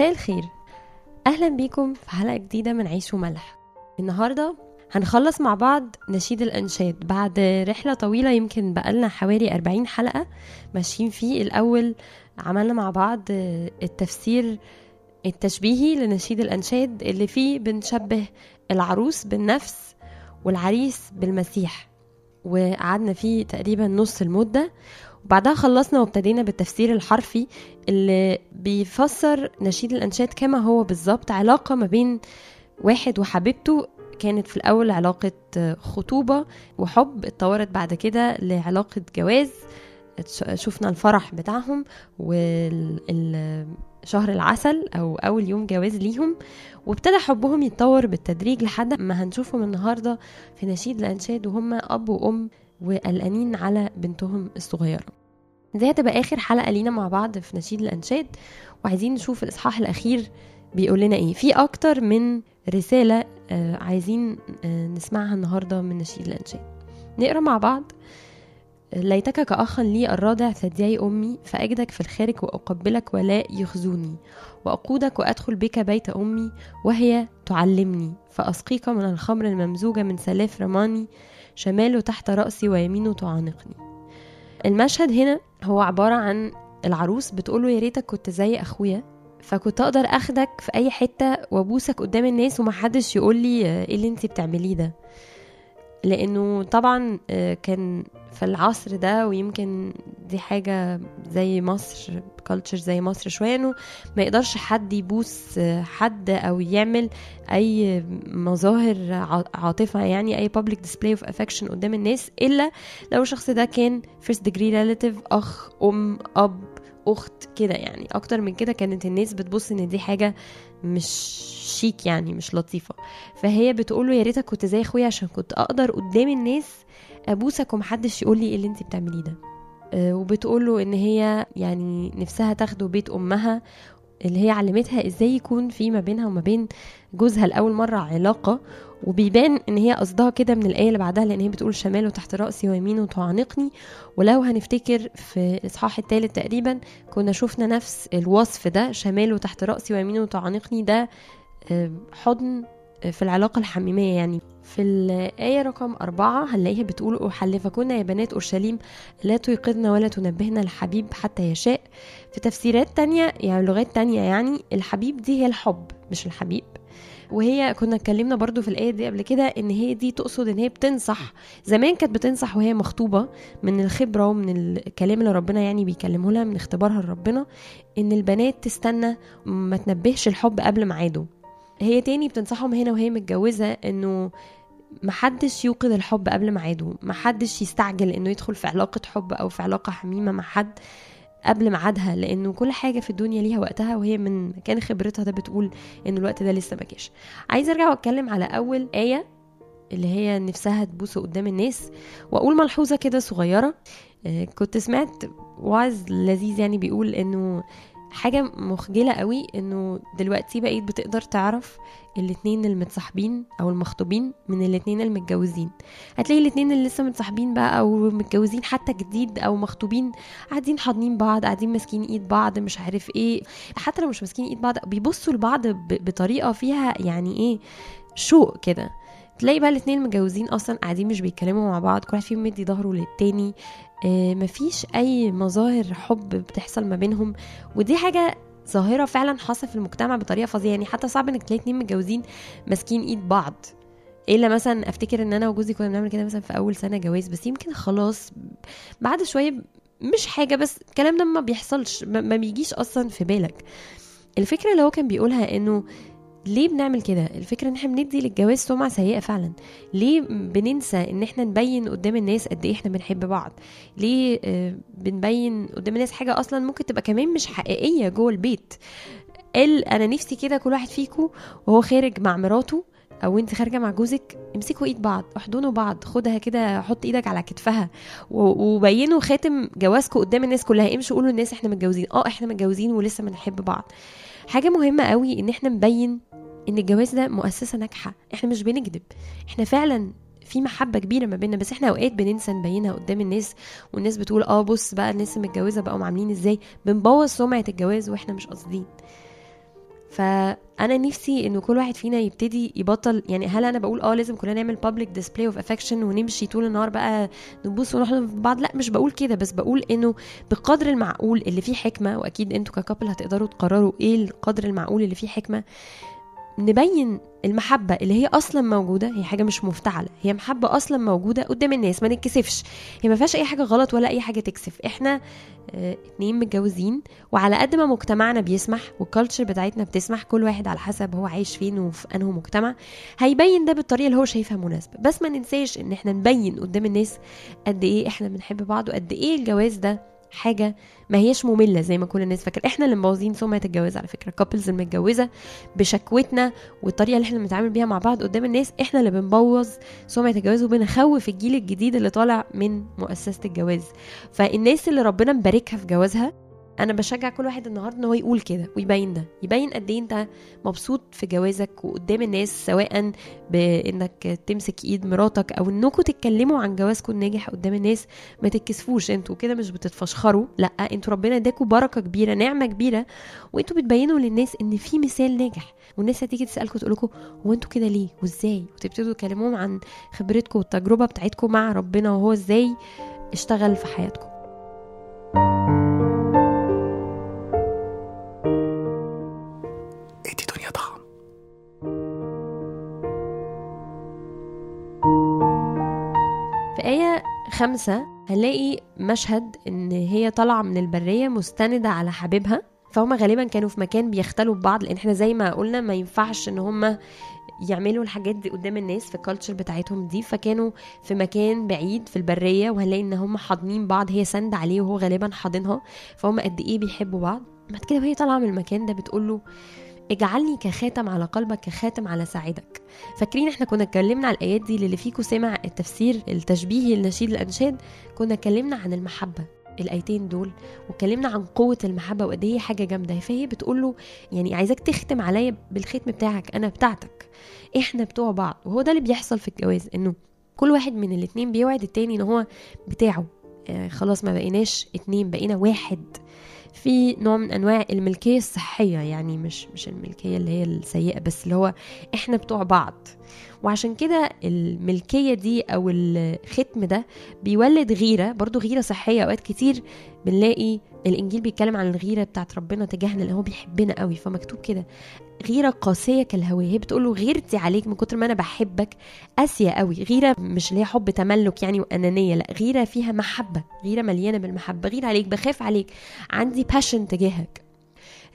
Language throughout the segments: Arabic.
مساء الخير. أهلا بيكم في حلقة جديدة من عيش وملح. النهارده هنخلص مع بعض نشيد الأنشاد بعد رحلة طويلة يمكن بقالنا حوالي 40 حلقة ماشيين فيه. الأول عملنا مع بعض التفسير التشبيهي لنشيد الأنشاد اللي فيه بنشبه العروس بالنفس والعريس بالمسيح. وقعدنا فيه تقريبا نص المدة. وبعدها خلصنا وابتدينا بالتفسير الحرفي اللي بيفسر نشيد الأنشاد كما هو بالظبط. علاقة ما بين واحد وحبيبته كانت في الأول علاقة خطوبة وحب اتطورت بعد كده لعلاقة جواز. شفنا الفرح بتاعهم وشهر العسل أو أول يوم جواز ليهم وابتدى حبهم يتطور بالتدريج لحد ما هنشوفهم النهاردة في نشيد الأنشاد وهم أب وأم وقلقانين على بنتهم الصغيرة. دي هتبقى آخر حلقة لينا مع بعض في نشيد الأنشاد وعايزين نشوف الإصحاح الأخير بيقول لنا إيه. في أكتر من رسالة آه عايزين آه نسمعها النهاردة من نشيد الأنشاد. نقرأ مع بعض. ليتك كأخا لي الرادع ثديي أمي فأجدك في الخارج وأقبلك ولا يخزوني. وأقودك وأدخل بك بيت أمي وهي تعلمني. فأسقيك من الخمر الممزوجة من سلاف رماني شماله تحت رأسي ويمينه تعانقني. المشهد هنا هو عبارة عن العروس بتقوله يا ريتك كنت زي أخويا. فكنت أقدر أخدك في أي حتة وأبوسك قدام الناس ومحدش يقول لي إيه اللي انتي بتعمليه ده. لأنه طبعا كان في العصر ده ويمكن دي حاجة زي مصر culture زي مصر شوية إنه ما يقدرش حد يبوس حد أو يعمل أي مظاهر عاطفة يعني أي public display of affection قدام الناس إلا لو الشخص ده كان first degree relative أخ أم أب أخت كده يعني. أكتر من كده كانت الناس بتبص إن دي حاجة مش شيك يعني مش لطيفة. فهي بتقوله يا ريتك كنت زي أخويا عشان كنت أقدر قدام الناس أبوسك ومحدش يقول لي إيه اللي أنت بتعمليه ده. أه وبتقوله إن هي يعني نفسها تاخده بيت أمها اللي هي علمتها إزاي يكون في ما بينها وما بين جوزها لأول مرة علاقة. وبيبان إن هي قصدها كده من الآية اللي بعدها لأن هي بتقول شماله تحت رأسي ويمينه تعانقني ولو هنفتكر في الاصحاح الثالث تقريبا كنا شفنا نفس الوصف ده شماله تحت رأسي ويمينه تعانقني ده حضن في العلاقة الحميمية يعني. في الآية رقم أربعة هنلاقيها بتقول أحلفكن يا بنات أورشليم لا تيقظن ولا تنبهن الحبيب حتى يشاء. في تفسيرات تانية يعني لغات تانية يعني الحبيب دي هي الحب مش الحبيب. وهي كنا اتكلمنا برضو في الآية دي قبل كده إن هي دي تقصد إن هي بتنصح. زمان كانت بتنصح وهي مخطوبة من الخبرة ومن الكلام اللي ربنا يعني بيكلمه لها من اختبارها لربنا إن البنات تستنى ما تنبهش الحب قبل ميعاده. هي تاني بتنصحهم هنا وهي متجوزة إنه محدش يوقظ الحب قبل ميعاده محدش يستعجل إنه يدخل في علاقة حب أو في علاقة حميمة مع حد. قبل ميعادها لأنه كل حاجة في الدنيا ليها وقتها وهي من مكان خبرتها ده بتقول إن الوقت ده لسه ما جاش. عايزة أرجع وأتكلم على أول آية اللي هي نفسها تبوسه قدام الناس وأقول ملحوظة كده صغيرة. كنت سمعت وعظ لذيذ يعني بيقول إنه حاجة مخجلة قوي إنه دلوقتي بقيت بتقدر تعرف الاتنين المتصاحبين أو المخطوبين من الاتنين المتجوزين. هتلاقي الاتنين اللي لسه متصاحبين بقى أو متجوزين حتى جديد أو مخطوبين قاعدين حاضنين بعض قاعدين ماسكين إيد بعض مش عارف إيه. حتى لو مش ماسكين إيد بعض بيبصوا لبعض بطريقة فيها يعني إيه شوق كده. تلاقي بقى الاتنين المتجوزين أصلا قاعدين مش بيتكلموا مع بعض كل واحد فيهم مدي ظهره للتاني. آه مفيش أي مظاهر حب بتحصل ما بينهم ودي حاجة ظاهرة فعلا حاصلة في المجتمع بطريقة فظيعة. يعني حتى صعب إنك تلاقي اتنين متجوزين ماسكين إيد بعض. إلا مثلا أفتكر إن أنا وجوزي كنا بنعمل كده مثلا في أول سنة جواز بس يمكن خلاص بعد شوية مش حاجة بس الكلام ده ما بيحصلش ما بيجيش أصلا في بالك. الفكرة اللي هو كان بيقولها إنه ليه بنعمل كده؟ الفكرة إن إحنا بندي للجواز سمعة سيئة فعلا. ليه بننسى إن إحنا نبين قدام الناس قد إيه إحنا بنحب بعض؟ ليه آه بنبين قدام الناس حاجة أصلا ممكن تبقى كمان مش حقيقية جوه البيت؟ قال أنا نفسي كده كل واحد فيكم وهو خارج مع مراته أو أنت خارجة مع جوزك امسكوا إيد بعض احضنوا بعض خدها كده حط إيدك على كتفها. وبينوا خاتم جوازكم قدام الناس كلها امشوا قولوا للناس إحنا متجوزين. آه إحنا متجوزين ولسه بنحب بعض. حاجة مهمة قوي إن إحنا نبين إن الجواز ده مؤسسة ناجحة. إحنا مش بنكذب. إحنا فعلا في محبة كبيرة ما بيننا بس إحنا أوقات بننسى نبينها قدام الناس والناس بتقول آه بص بقى الناس المتجوزة بقوا عاملين إزاي؟ بنبوظ سمعة الجواز وإحنا مش قاصدين. فأنا نفسي إنه كل واحد فينا يبتدي يبطل يعني هل أنا بقول آه لازم كلنا نعمل public display of affection ونمشي طول النهار بقى نبوس ونحضن في بعض لأ مش بقول كده بس بقول إنه بقدر المعقول اللي فيه حكمة وأكيد أنتوا ك couple هتقدروا تقرروا إيه القدر المعقول اللي فيه حكمة. نبين المحبة اللي هي أصلا موجودة هي حاجة مش مفتعلة هي محبة أصلا موجودة قدام الناس ما نتكسفش. هي ما فيهاش أي حاجة غلط ولا أي حاجة تكسف. إحنا آه اتنين متجوزين وعلى قد ما مجتمعنا بيسمح وال culture بتاعتنا بتسمح كل واحد على حسب هو عايش فين وفي أنه مجتمع هيبين ده بالطريقة اللي هو شايفها مناسبة. بس ما ننساش إن إحنا نبين قدام الناس قد إيه إحنا بنحب بعض وقد إيه الجواز ده حاجة ما هيش مملة زي ما كل الناس فاكرة. إحنا اللي مبوظين سمعة الجواز على فكرة. couples المتجوزة بشكوتنا والطريقة اللي إحنا بنتعامل بيها مع بعض قدام الناس إحنا اللي بنبوظ سمعة الجواز وبنخوف الجيل الجديد اللي طالع من مؤسسة الجواز. فالناس اللي ربنا مباركها في جوازها أنا بشجع كل واحد النهارده إن هو يقول كده ويبين ده يبين قد إيه أنت مبسوط في جوازك وقدام الناس سواء بإنك تمسك إيد مراتك أو انكم تتكلموا عن جوازكم الناجح قدام الناس ما تتكسفوش أنتوا كده مش بتتفشخروا لأ أنتوا ربنا اداكم بركة كبيرة نعمة كبيرة وأنتوا بتبينوا للناس إن في مثال ناجح والناس هتيجي تسالكم تقول لكم هو أنتوا كده ليه وإزاي؟ وتبتدوا تكلموهم عن خبرتكم والتجربة بتاعتكم مع ربنا وهو إزاي اشتغل في حياتكم ادي خمسة هنلاقي مشهد إن هي طالعة من البرية مستندة على حبيبها. فهم غالبا كانوا في مكان بيختلوا ببعض لأن إحنا زي ما قلنا ما ينفعش إن هم يعملوا الحاجات دي قدام الناس في الكالتشر بتاعتهم دي. فكانوا في مكان بعيد في البرية وهنلاقي إن هم حاضنين بعض هي سند عليه وهو غالبا حاضنها. فهم قد إيه بيحبوا بعض. بعد كده وهي طالعة من المكان ده بتقول له اجعلني كخاتم على قلبك كخاتم على ساعدك فاكرين إحنا كنا اتكلمنا على الآيات دي اللي فيكم سمع التفسير التشبيهي لنشيد الأنشاد كنا اتكلمنا عن المحبة. الآيتين دول واتكلمنا عن قوة المحبة وقد إيه حاجة جامدة. فهي بتقول له يعني عايزاك تختم عليا بالختم بتاعك أنا بتاعتك. إحنا بتوع بعض. وهو ده اللي بيحصل في الجواز إنه كل واحد من الاتنين بيوعد التاني إن هو بتاعه. آه خلاص ما بقيناش اتنين بقينا واحد. في نوع من أنواع الملكية الصحية يعني مش مش الملكية اللي هي السيئة بس اللي هو إحنا بتوع بعض. وعشان كده الملكية دي أو الختم ده بيولد غيرة برضو غيرة صحية. أوقات كتير بنلاقي الإنجيل بيتكلم عن الغيرة بتاعت ربنا تجاهنا لأن هو بيحبنا قوي فمكتوب كده. غيرة قاسية كالهوية. هي بتقول له غيرتي عليك من كتر ما أنا بحبك. قاسية قوي. غيرة مش اللي هي حب تملك يعني وأنانية. لا غيرة فيها محبة. غيرة مليانة بالمحبة. غير عليك بخاف عليك. عندي باشن تجاهك.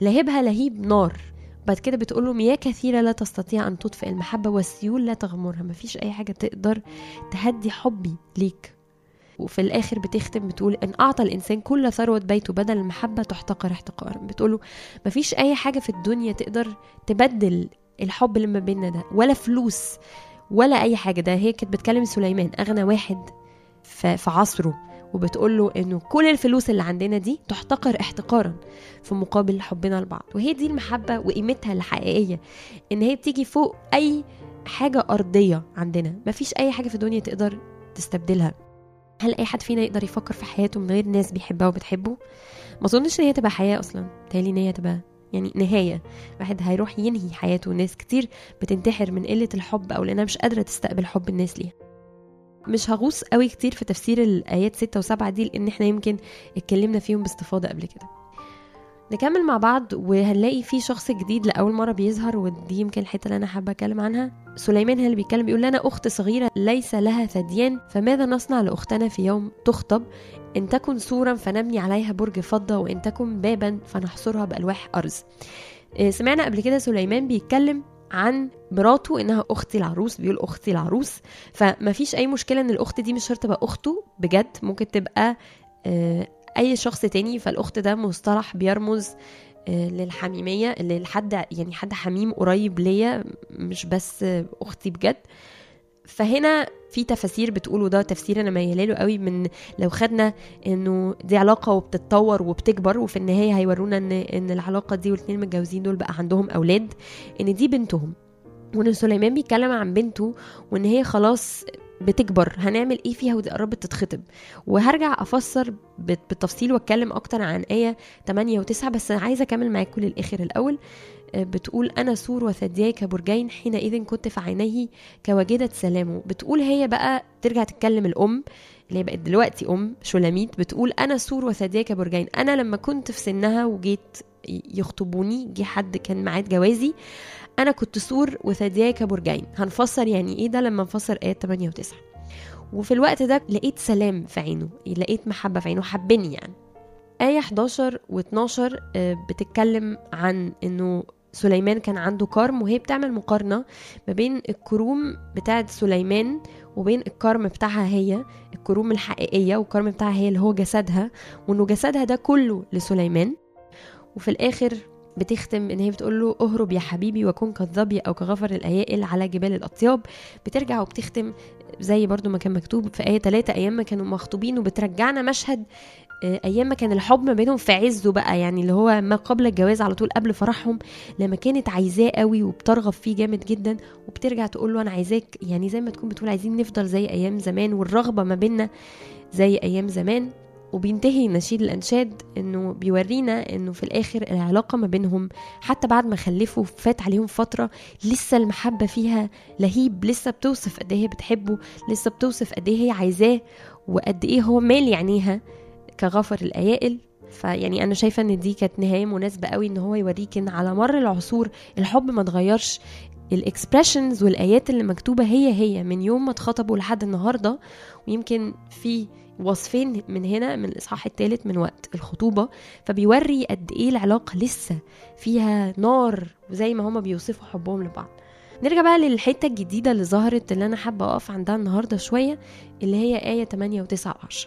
لهبها لهيب نار. بعد كده بتقول له مياه كثيرة لا تستطيع أن تطفئ المحبة والسيول لا تغمرها. مفيش أي حاجة تقدر تهدي حبي ليك. وفي الآخر بتختم بتقول إن أعطى الإنسان كل ثروة بيته بدل المحبه تحتقر احتقارا بتقوله مفيش أي حاجة في الدنيا تقدر تبدل الحب اللي ما بيننا ده ولا فلوس ولا أي حاجة. ده هي كانت بتكلم سليمان أغنى واحد في عصره وبتقول له إنه كل الفلوس اللي عندنا دي تحتقر احتقارا في مقابل حبنا لبعض. وهي دي المحبة وقيمتها الحقيقية إن هي بتيجي فوق أي حاجة أرضية عندنا. مفيش أي حاجة في الدنيا تقدر تستبدلها. هل أي حد فينا يقدر يفكر في حياته من غير ناس بيحبها وبتحبه؟ ما أظنش إن هي تبقى حياة أصلا. تالي إن هي تبقى يعني نهاية. واحد هيروح ينهي حياته. ناس كتير بتنتحر من قلة الحب أو لأنها مش قادرة تستقبل حب الناس ليها. مش هغوص قوي كتير في تفسير الآيات 6 و7 دي لأن إحنا يمكن اتكلمنا فيهم باستفاضة قبل كده. نكمل مع بعض وهنلاقي في شخص جديد لأول مرة بيظهر ودي يمكن الحتة اللي أنا حابة أتكلم عنها. سليمان هو اللي بيتكلم بيقول لنا أخت صغيرة ليس لها ثديان فماذا نصنع لأختنا في يوم تخطب؟ إن تكن سورا فنبني عليها برج فضة وإن تكن بابا فنحصرها بألواح أرز. سمعنا قبل كده سليمان بيتكلم عن مراته إنها أختي العروس بيقول أختي العروس. فما فيش أي مشكلة إن الأخت دي مش شرط تبقى أخته بجد ممكن تبقى أي شخص تاني فالأخت ده مصطلح بيرمز للحميمية للحد يعني حد حميم قريب ليا مش بس أختي بجد. فهنا في تفاسير بتقولوا ده تفسير أنا مياله له قوي من لو خدنا إنه دي علاقة وبتتطور وبتكبر وفي النهاية هيورونا إن إن العلاقة دي والاثنين متجوزين دول بقى عندهم أولاد إن دي بنتهم. وإن سليمان بيتكلم عن بنته وإن هي خلاص بتكبر هنعمل إيه فيها ودي قربت تتخطب. وهرجع أفسر بالتفصيل وأتكلم أكتر عن آية 8 و9 بس عايزة أكمل معاكم للاخر الأول بتقول أنا سور وثدياي كبرجين حينئذ كنت في عينيه كواجدة سلامه. بتقول هي بقى ترجع تتكلم الأم اللي هي بقت دلوقتي أم شولاميت بتقول أنا سور وثدياي كبرجين أنا لما كنت في سنها وجيت يخطبوني جه حد كان ميعاد جوازي أنا كنت سور وثدياي كبرجين هنفسر يعني إيه ده لما نفسر آيات 8 و9 وفي الوقت ده لقيت سلام في عينه لقيت محبة في عينه حبني يعني. آية 11 و12 بتتكلم عن إنه سليمان كان عنده كرم وهي بتعمل مقارنة ما بين الكروم بتاعت سليمان وبين الكرم بتاعها هي الكروم الحقيقية والكرم بتاعها هي اللي هو جسدها وإنه جسدها ده كله لسليمان. وفي الآخر بتختم إن هي بتقول له اهرب يا حبيبي وكن كالظبي أو كغفر الأيائل على جبال الأطياب. بترجع وبتختم زي برضو ما كان مكتوب في آية 3 أيام ما كانوا مخطوبين وبترجعنا مشهد أيام ما كان الحب ما بينهم في عزه بقى يعني اللي هو ما قبل الجواز على طول قبل فرحهم لما كانت عايزاه قوي وبترغب فيه جامد جدا وبترجع تقول له أنا عايزاك يعني زي ما تكون بتقول عايزين نفضل زي أيام زمان والرغبة ما بيننا زي أيام زمان. وبينتهي نشيد الإنشاد إنه بيورينا إنه في الآخر العلاقة ما بينهم حتى بعد ما خلفوا فات عليهم فترة لسه المحبة فيها لهيب لسه بتوصف قد إيه هي بتحبه لسه بتوصف قد إيه هي عايزاه وقد إيه هو مالي عينيها كغفر الأيائل. فيعني أنا شايفة إن دي كانت نهاية مناسبة قوي إن هو يوريك إن على مر العصور الحب ما اتغيرش ال expressions والآيات اللي مكتوبة هي هي من يوم ما اتخطبوا لحد النهارده. ويمكن في وصفين من هنا من الإصحاح الثالث من وقت الخطوبة فبيوري قد إيه العلاقة لسه فيها نار وزي ما هما بيوصفوا حبهم لبعض. نرجع بقى للحتة الجديدة اللي ظهرت اللي أنا حابة أقف عندها النهارده شوية اللي هي آية 8 و9 و10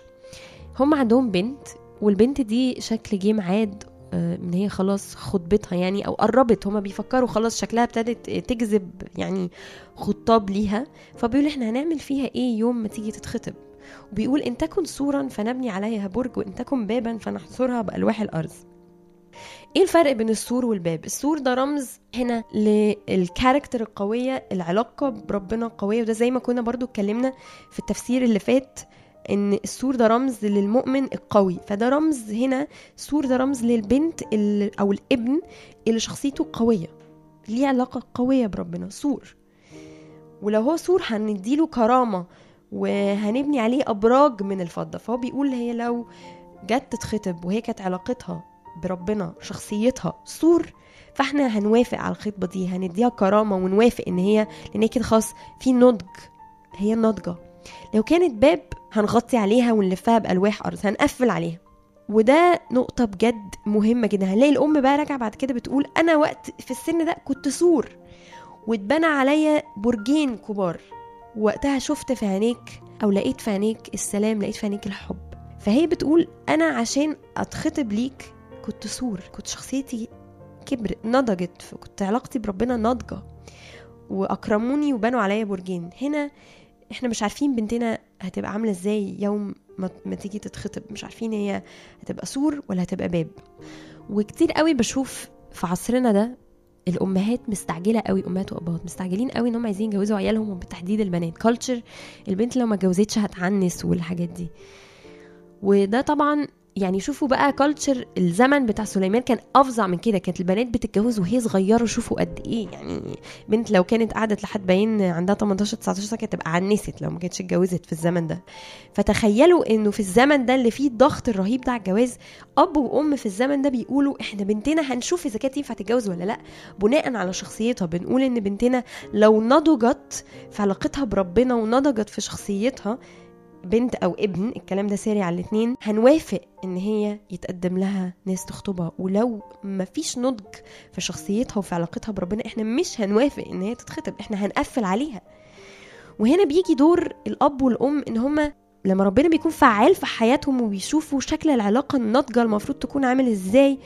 هم عندهم بنت والبنت دي شكل جه ميعاد إن هي خلاص خطبتها يعني أو قربت. هما بيفكروا خلاص شكلها ابتدت تجذب يعني خطاب ليها. فبيقول إحنا هنعمل فيها إيه يوم ما تيجي تتخطب؟ وبيقول إن تكن سورا فنبني عليها برج وإن تكن بابا فنحصرها بألواح الأرض. إيه الفرق بين السور والباب؟ السور ده رمز هنا للكاركتر القوية العلاقة بربنا القوية وده زي ما كنا برضو اتكلمنا في التفسير اللي فات إن السور ده رمز للمؤمن القوي. فده رمز هنا السور ده رمز للبنت أو الابن اللي شخصيته قوية. ليه علاقة قوية بربنا؟ سور. ولو هو سور هنديله كرامة وهنبني عليه أبراج من الفضة. فهو بيقول هي لو جت تتخطب وهي كانت علاقتها بربنا شخصيتها سور فاحنا هنوافق على الخطبة دي هنديها كرامة ونوافق إن هي لأن هي كده خلاص في نضج هي الناضجه لو كانت باب هنغطي عليها ونلفها بألواح أرز هنقفل عليها. وده نقطة بجد مهمة جدا. هنلاقي الأم بقى راجعة بعد كده بتقول أنا وقت في السن ده كنت سور واتبنى عليا برجين كبار. وقتها شفت في عينيك أو لقيت في عينيك السلام لقيت في عينيك الحب. فهي بتقول أنا عشان أتخطب ليك كنت سور كنت شخصيتي كبر نضجت كنت علاقتي بربنا ناضجة. وأكرموني وبنوا عليا برجين. هنا إحنا مش عارفين بنتنا هتبقى عاملة إزاي يوم ما, ما تيجي تتخطب. مش عارفين هي هتبقى سور ولا هتبقى باب. وكتير قوي بشوف في عصرنا ده الأمهات مستعجلة قوي أمهات وأبهات مستعجلين قوي إن هم عايزين يجوزوا عيالهم وبالتحديد البنات. culture البنت لو ما اتجوزتش هتعنس والحاجات دي. وده طبعا يعني شوفوا بقى culture الزمن بتاع سليمان كان أفظع من كده. كانت البنات بتتجوز وهي صغيرة شوفوا قد إيه. يعني بنت لو كانت قعدت لحد باين عندها 18 19 سنة كانت تبقى عنست لو ما كانتش اتجوزت في الزمن ده. فتخيلوا إنه في الزمن ده اللي فيه الضغط الرهيب على الجواز أب وأم في الزمن ده بيقولوا إحنا بنتنا هنشوف إذا كانت ينفع تتجوز ولا لأ. بناء على شخصيتها بنقول إن بنتنا لو نضجت في علاقتها بربنا ونضجت في شخصيتها بنت أو ابن الكلام ده ساري على الاثنين هنوافق إن هي يتقدم لها ناس تخطبها. ولو ما فيش نضج في شخصيتها وفي علاقتها بربنا إحنا مش هنوافق إن هي تتخطب إحنا هنقفل عليها. وهنا بيجي دور الأب والأم إن هما لما ربنا بيكون فعال في حياتهم وبيشوفوا شكل العلاقة الناضجة المفروض تكون عامل إزاي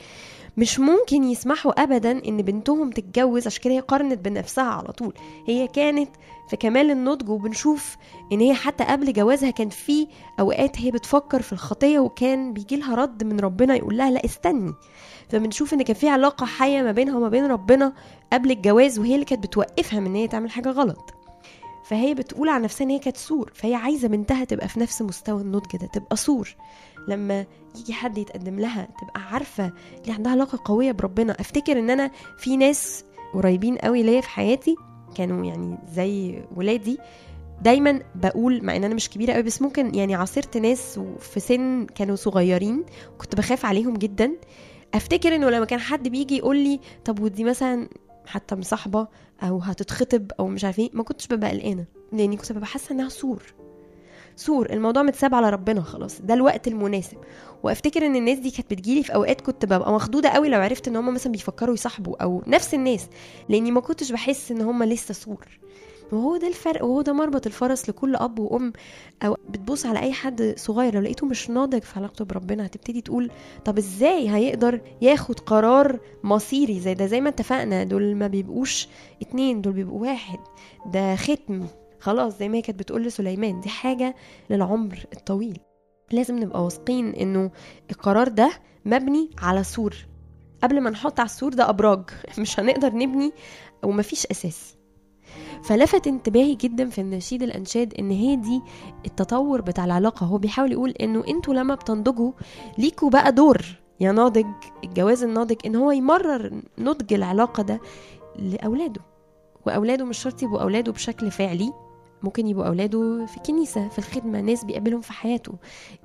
مش ممكن يسمحوا ابدا إن بنتهم تتجوز عشان كده هي قارنت بنفسها على طول. هي كانت في كمال النضج وبنشوف إن هي حتى قبل جوازها كان في أوقات هي بتفكر في الخطية وكان بيجي لها رد من ربنا يقول لها لا استني. فبنشوف إن كان في علاقة حية ما بينها وما بين ربنا قبل الجواز وهي اللي كانت بتوقفها من إن هي تعمل حاجة غلط. فهي بتقول عن نفسها إن هي كانت سور فهي عايزة بنتها تبقى في نفس مستوى النضج ده تبقى سور. لما يجي حد يتقدم لها تبقى عارفة اللي عندها علاقة قوية بربنا. أفتكر إن أنا في ناس قريبين قوي ليا في حياتي كانوا يعني زي ولادي دايما بقول مع إن أنا مش كبيرة قوي بس ممكن يعني عاصرت ناس في سن كانوا صغيرين كنت بخاف عليهم جدا. أفتكر إنه لما كان حد بيجي يقول لي طب ودي مثلا حتى مصاحبة أو هتتخطب أو مش عارف إيه ما كنتش ببقى قلقانة. لأني كنت ببقى حاسة إنها سور. سور الموضوع متساب على ربنا خلاص ده الوقت المناسب. وأفتكر إن الناس دي كانت بتجيلي في أوقات كنت ببقى مخضوضة قوي لو عرفت إن هم مثلا بيفكروا يصاحبوا أو نفس الناس لأني ما كنتش بحس إن هم لسه سور. وهو ده الفرق وهو ده مربط الفرس لكل أب وأم أو بتبص على أي حد صغير لو لقيته مش ناضج في علاقته بربنا هتبتدي تقول طب إزاي هيقدر ياخد قرار مصيري زي ده؟ زي ما اتفقنا دول ما بيبقوش اتنين دول بيبقوا واحد. ده ختم خلاص زي ما كانت بتقول لسليمان دي حاجة للعمر الطويل. لازم نبقى واثقين إنه القرار ده مبني على سور. قبل ما نحط على السور ده أبراج مش هنقدر نبني ومفيش أساس. فلفت انتباهي جدا في النشيد الأنشاد إن هي دي التطور بتاع العلاقة. هو بيحاول يقول إنه أنتوا لما بتنضجوا ليكوا بقى دور يا ناضج الجواز الناضج إن هو يمرر نضج العلاقة ده لأولاده. وأولاده مش شرط يبقوا أولاده بشكل فعلي. ممكن يبقوا أولاده في كنيسة في الخدمة ناس بيقابلهم في حياته.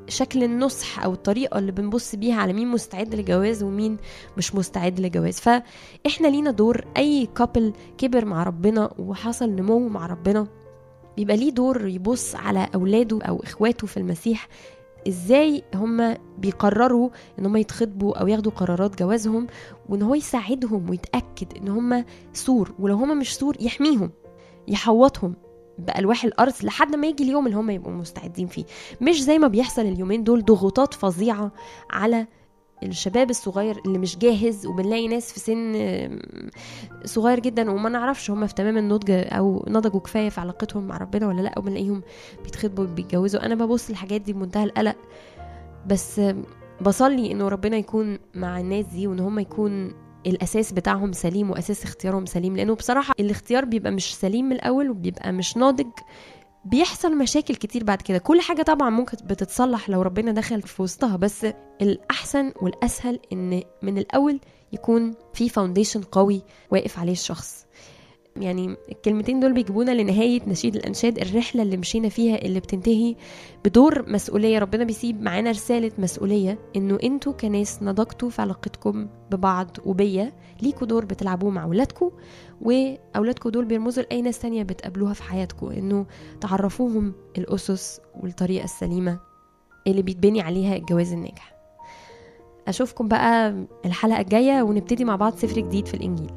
شكل النصح أو الطريقة اللي بنبص بيها على مين مستعد للجواز ومين مش مستعد للجواز فإحنا لينا دور أي كابل كبر مع ربنا وحصل نمو مع ربنا بيبقى ليه دور يبص على أولاده أو إخواته في المسيح. إزاي هم بيقرروا إن هم يتخطبوا أو ياخدوا قرارات جوازهم وإن هو يساعدهم ويتأكد إن هم سور ولو هم مش سور يحميهم يحوطهم. بألواح الأرض لحد ما يجي اليوم اللي هم يبقوا مستعدين فيه. مش زي ما بيحصل اليومين دول ضغوطات فظيعة على الشباب الصغير اللي مش جاهز وبنلاقي ناس في سن صغير جدا وما نعرفش هم في تمام النضج أو نضجوا كفاية في علاقتهم مع ربنا ولا لأ وبنلاقيهم بيتخطبوا بيتجوزوا. أنا ببص للحاجات دي بمنتهى القلق بس بصلي إنه ربنا يكون مع الناس دي وإن هم يكون الأساس بتاعهم سليم وأساس اختيارهم سليم لأنه بصراحة الاختيار بيبقى مش سليم من الأول وبيبقى مش ناضج. بيحصل مشاكل كتير بعد كده. كل حاجة طبعا ممكن بتتصلح لو ربنا دخل في وسطها بس الأحسن والأسهل إن من الأول يكون في فاونديشن قوي واقف عليه الشخص. يعني الكلمتين دول بيجيبونا لنهاية نشيد الأنشاد الرحلة اللي مشينا فيها اللي بتنتهي بدور مسؤولية. ربنا بيسيب معانا رسالة مسؤولية إنه أنتوا كناس نضجتوا في علاقتكم ببعض وبيا. ليكوا دور بتلعبوه مع أولادكم وأولادكم دول بيرمزوا لأي ناس تانية بتقابلوها في حياتكم إنه تعرفوهم الأسس والطريقة السليمة اللي بيتبني عليها الجواز الناجح. أشوفكم بقى الحلقة الجاية ونبتدي مع بعض سفر جديد في الإنجيل.